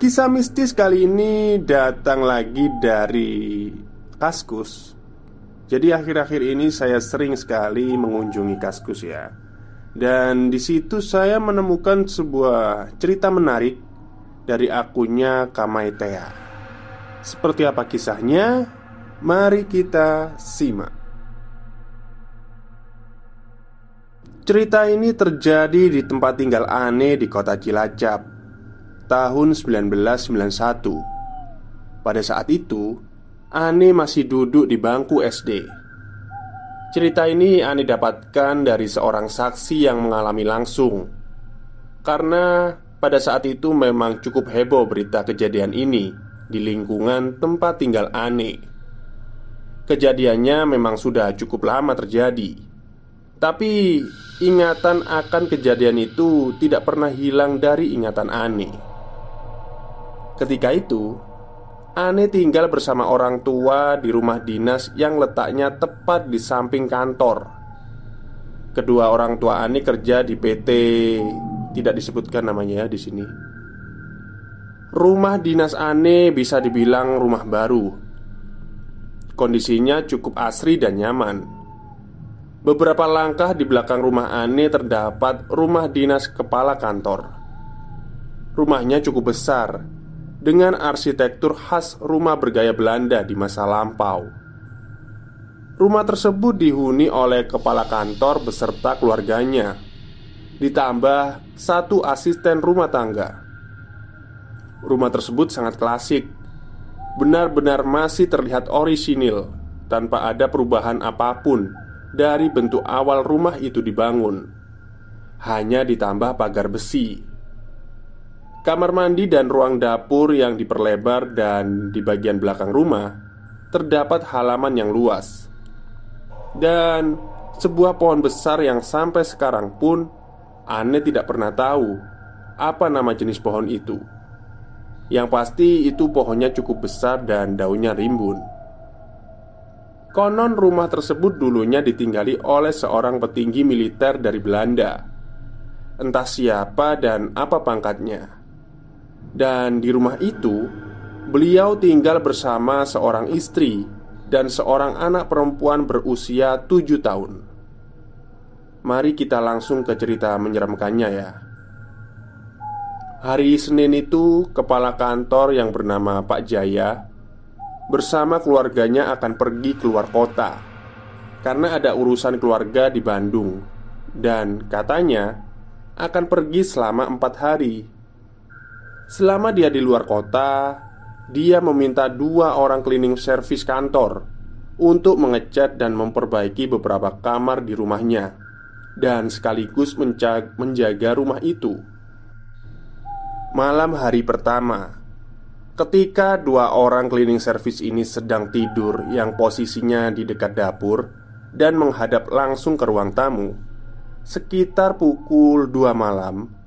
Kisah mistis kali ini datang lagi dari Kaskus. Jadi akhir-akhir ini saya sering sekali mengunjungi Kaskus ya. Dan di situ saya menemukan sebuah cerita menarik dari akunnya Kamaitea. Seperti apa kisahnya? Mari kita simak. Cerita ini terjadi di tempat tinggal aneh di kota Cilacap tahun 1991 Pada saat itu, Ani masih duduk di bangku SD Cerita ini Ani dapatkan dari seorang saksi yang mengalami langsung. Karena pada saat itu memang cukup heboh berita kejadian ini Di lingkungan tempat tinggal Ani Kejadiannya memang sudah cukup lama terjadi. Tapi ingatan akan kejadian itu tidak pernah hilang dari ingatan Ani Ketika itu, Ane tinggal bersama orang tua di rumah dinas yang letaknya tepat di samping kantor. Kedua orang tua Ane kerja di PT tidak disebutkan namanya ya di sini. Rumah dinas Ane bisa dibilang rumah baru. Kondisinya cukup asri dan nyaman. Beberapa langkah di belakang rumah Ane terdapat rumah dinas kepala kantor. Rumahnya cukup besar dengan arsitektur khas rumah bergaya Belanda di masa lampau. Rumah tersebut dihuni oleh kepala kantor beserta keluarganya, ditambah satu asisten rumah tangga. Rumah tersebut sangat klasik, benar-benar masih terlihat orisinil tanpa ada perubahan apa pun dari bentuk awal rumah itu dibangun. Hanya ditambah pagar besi Kamar mandi dan ruang dapur yang diperlebar dan di bagian belakang rumah terdapat halaman yang luas dan sebuah pohon besar yang sampai sekarang pun Anne tidak pernah tahu apa nama jenis pohon itu. Yang pasti itu pohonnya cukup besar dan daunnya rimbun. Konon rumah tersebut dulunya ditinggali oleh seorang petinggi militer dari Belanda. Entah siapa dan apa pangkatnya. Dan di rumah itu, beliau tinggal bersama seorang istri dan seorang anak perempuan berusia tujuh tahun. Mari kita langsung ke cerita menyeramkannya ya. Hari Senin itu, kepala kantor yang bernama Pak Jaya bersama keluarganya akan pergi keluar kota karena ada urusan keluarga di Bandung dan katanya akan pergi selama empat hari Selama dia di luar kota, dia meminta dua orang cleaning service kantor untuk mengecat dan memperbaiki beberapa kamar di rumahnya, dan sekaligus menjaga rumah itu. Malam hari pertama, ketika dua orang cleaning service ini sedang tidur, yang posisinya di dekat dapur dan menghadap langsung ke ruang tamu, sekitar pukul 2 malam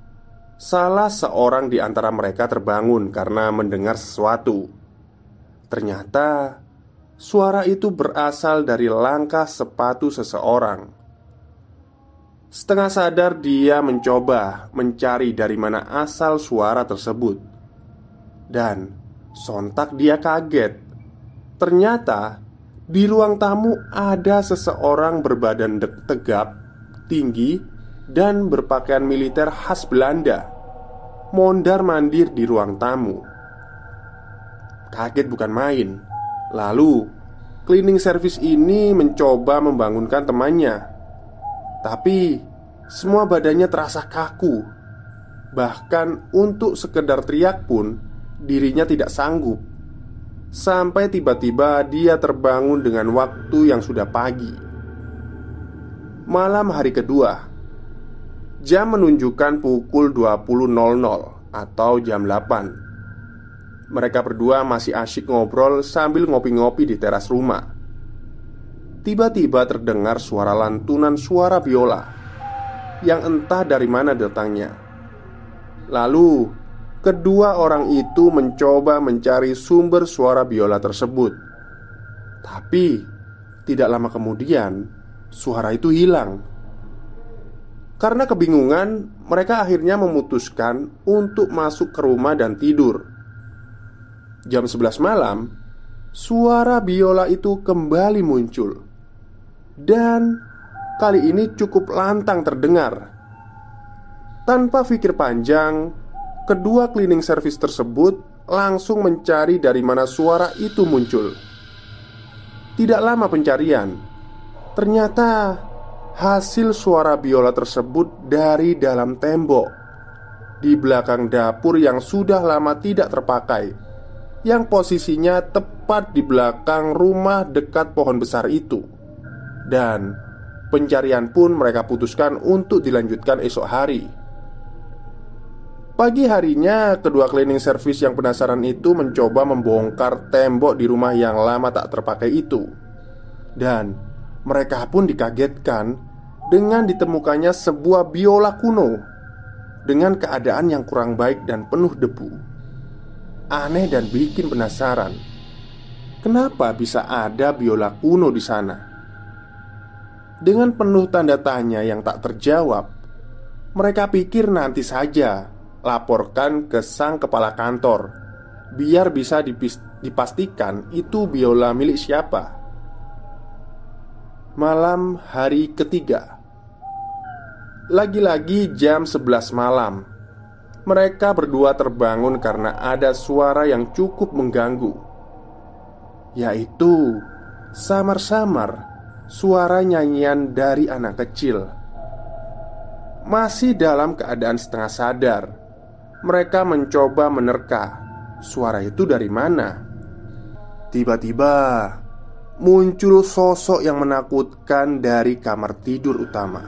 Salah seorang di antara mereka terbangun karena mendengar sesuatu. Ternyata suara itu berasal dari langkah sepatu seseorang. Setengah sadar, dia mencoba mencari dari mana asal suara tersebut, dan sontak dia kaget. Ternyata di ruang tamu ada seseorang berbadan tegap, tinggi, dan berpakaian militer khas Belanda mondar-mandir di ruang tamu. Kaget bukan main. Lalu, cleaning service ini mencoba membangunkan temannya. Tapi, semua badannya terasa kaku. Bahkan untuk sekedar teriak pun, dirinya tidak sanggup. Sampai tiba-tiba dia terbangun dengan waktu yang sudah pagi. Malam hari kedua, Jam menunjukkan pukul 20.00 atau jam 8 Mereka berdua masih asyik ngobrol sambil ngopi-ngopi di teras rumah. Tiba-tiba terdengar suara lantunan suara biola Yang entah dari mana datangnya. Lalu Kedua orang itu mencoba mencari sumber suara biola tersebut. Tapi Tidak lama kemudian Suara itu hilang Karena kebingungan Mereka akhirnya memutuskan Untuk masuk ke rumah dan tidur Jam 11 malam Suara biola itu kembali muncul dan kali ini cukup lantang terdengar. Tanpa pikir panjang, kedua cleaning service tersebut langsung mencari dari mana suara itu muncul. Tidak lama pencarian, ternyata hasil suara biola tersebut dari dalam tembok. Di belakang dapur yang sudah lama tidak terpakai, yang posisinya tepat di belakang rumah dekat pohon besar itu. Dan pencarian pun mereka putuskan untuk dilanjutkan esok hari. Pagi harinya, kedua cleaning service yang penasaran itu mencoba membongkar tembok di rumah yang lama tak terpakai itu. Dan mereka pun dikagetkan dengan ditemukannya sebuah biola kuno Dengan keadaan yang kurang baik dan penuh debu Aneh dan bikin penasaran Kenapa bisa ada biola kuno di sana? Dengan penuh tanda tanya yang tak terjawab Mereka pikir nanti saja Laporkan ke sang kepala kantor Biar bisa dipastikan itu biola milik siapa Malam hari ketiga Lagi-lagi jam 11 malam Mereka berdua terbangun karena ada suara yang cukup mengganggu Yaitu Samar-samar suara nyanyian dari anak kecil. Masih dalam keadaan setengah sadar, mereka mencoba menerka suara itu dari mana. Tiba-tiba muncul sosok yang menakutkan dari kamar tidur utama.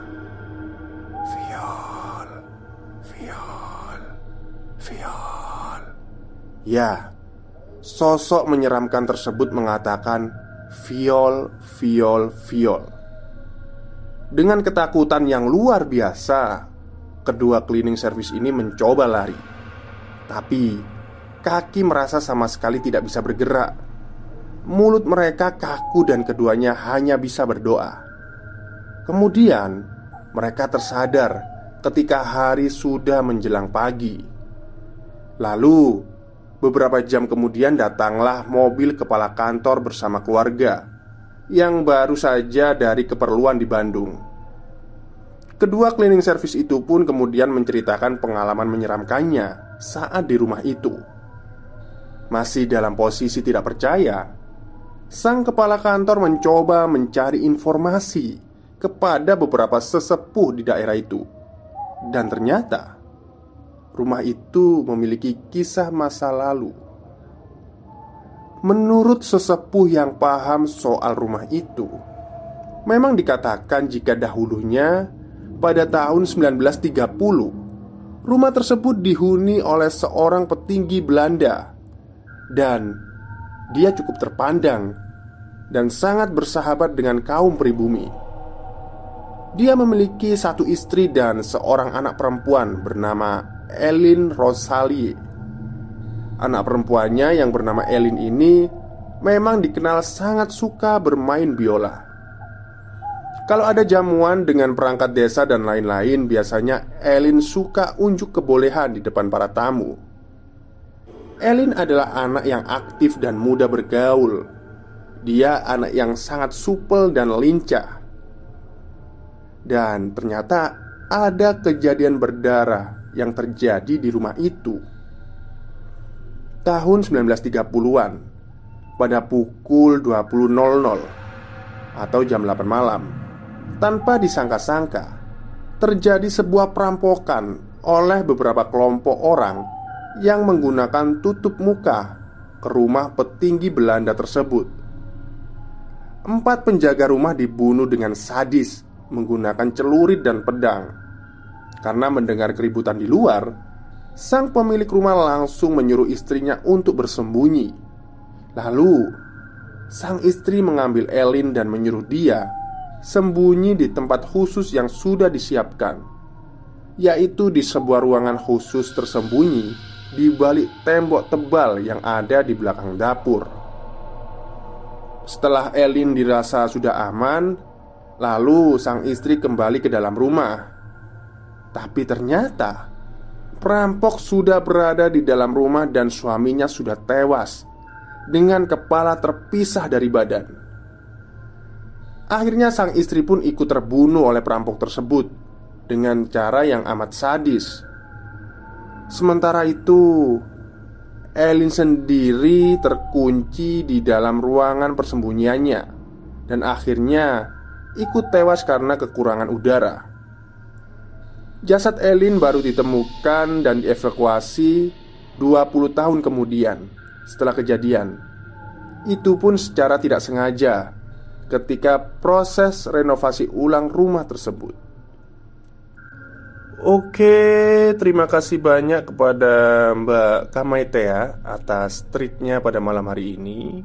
Viol, viol, viol. Ya, sosok menyeramkan tersebut mengatakan, Viol, viol, viol. Dengan ketakutan yang luar biasa Kedua cleaning service ini mencoba lari. Tapi Kaki merasa sama sekali tidak bisa bergerak Mulut mereka kaku dan keduanya hanya bisa berdoa. Kemudian Mereka tersadar Ketika hari sudah menjelang pagi. Lalu Beberapa jam kemudian datanglah mobil kepala kantor bersama keluarga Yang baru saja dari keperluan di Bandung. Kedua cleaning service itu pun kemudian menceritakan pengalaman menyeramkannya saat di rumah itu. Masih dalam posisi tidak percaya Sang kepala kantor mencoba mencari informasi kepada beberapa sesepuh di daerah itu Dan ternyata rumah itu memiliki kisah masa lalu. Menurut sesepuh yang paham soal rumah itu, memang dikatakan jika dahulunya pada tahun 1930 rumah tersebut dihuni oleh seorang petinggi Belanda dan dia cukup terpandang dan sangat bersahabat dengan kaum pribumi. Dia memiliki satu istri dan seorang anak perempuan bernama Elin Rosalie. Anak perempuannya yang bernama Elin ini Memang dikenal sangat suka bermain biola. Kalau ada jamuan dengan perangkat desa dan lain-lain Biasanya Elin suka unjuk kebolehan di depan para tamu Elin adalah anak yang aktif dan mudah bergaul. Dia anak yang sangat supel dan lincah. Dan ternyata ada kejadian berdarah yang terjadi di rumah itu. Tahun 1930-an Pada pukul 20.00 Atau jam 8 malam Tanpa disangka-sangka Terjadi sebuah perampokan Oleh beberapa kelompok orang Yang menggunakan tutup muka Ke rumah petinggi Belanda tersebut Empat penjaga rumah dibunuh dengan sadis Menggunakan celurit dan pedang karena mendengar keributan di luar, sang pemilik rumah langsung menyuruh istrinya untuk bersembunyi. Lalu, sang istri mengambil Elin dan menyuruh dia sembunyi di tempat khusus yang sudah disiapkan, yaitu di sebuah ruangan khusus tersembunyi di balik tembok tebal yang ada di belakang dapur. Setelah Elin dirasa sudah aman, lalu sang istri kembali ke dalam rumah. Tapi ternyata perampok sudah berada di dalam rumah dan suaminya sudah tewas dengan kepala terpisah dari badan. Akhirnya sang istri pun ikut terbunuh oleh perampok tersebut dengan cara yang amat sadis. Sementara itu, Elin sendiri terkunci di dalam ruangan persembunyiannya dan akhirnya ikut tewas karena kekurangan udara. Jasad Elin baru ditemukan dan dievakuasi 20 tahun kemudian setelah kejadian. Itu pun secara tidak sengaja ketika proses renovasi ulang rumah tersebut. Oke, terima kasih banyak kepada Mbak Kamaitea atas treatnya pada malam hari ini.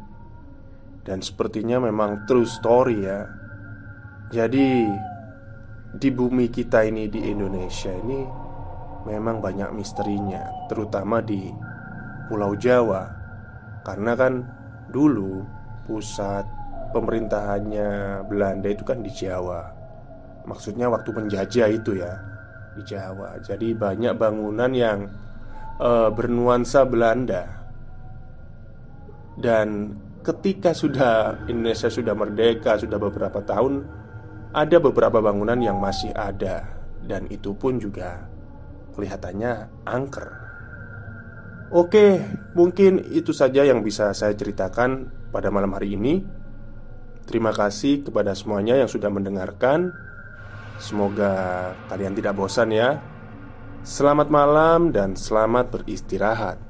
Dan sepertinya memang true story ya. Jadi di bumi kita ini di Indonesia ini Memang banyak misterinya Terutama di Pulau Jawa. Karena kan dulu pusat pemerintahannya Belanda itu kan di Jawa. Maksudnya waktu penjajah itu ya di Jawa. Jadi banyak bangunan yang uh, bernuansa Belanda. Dan ketika sudah Indonesia sudah merdeka, sudah beberapa tahun, ada beberapa bangunan yang masih ada dan itu pun juga kelihatannya angker. Oke, mungkin itu saja yang bisa saya ceritakan pada malam hari ini. Terima kasih kepada semuanya yang sudah mendengarkan. Semoga kalian tidak bosan ya. Selamat malam dan selamat beristirahat.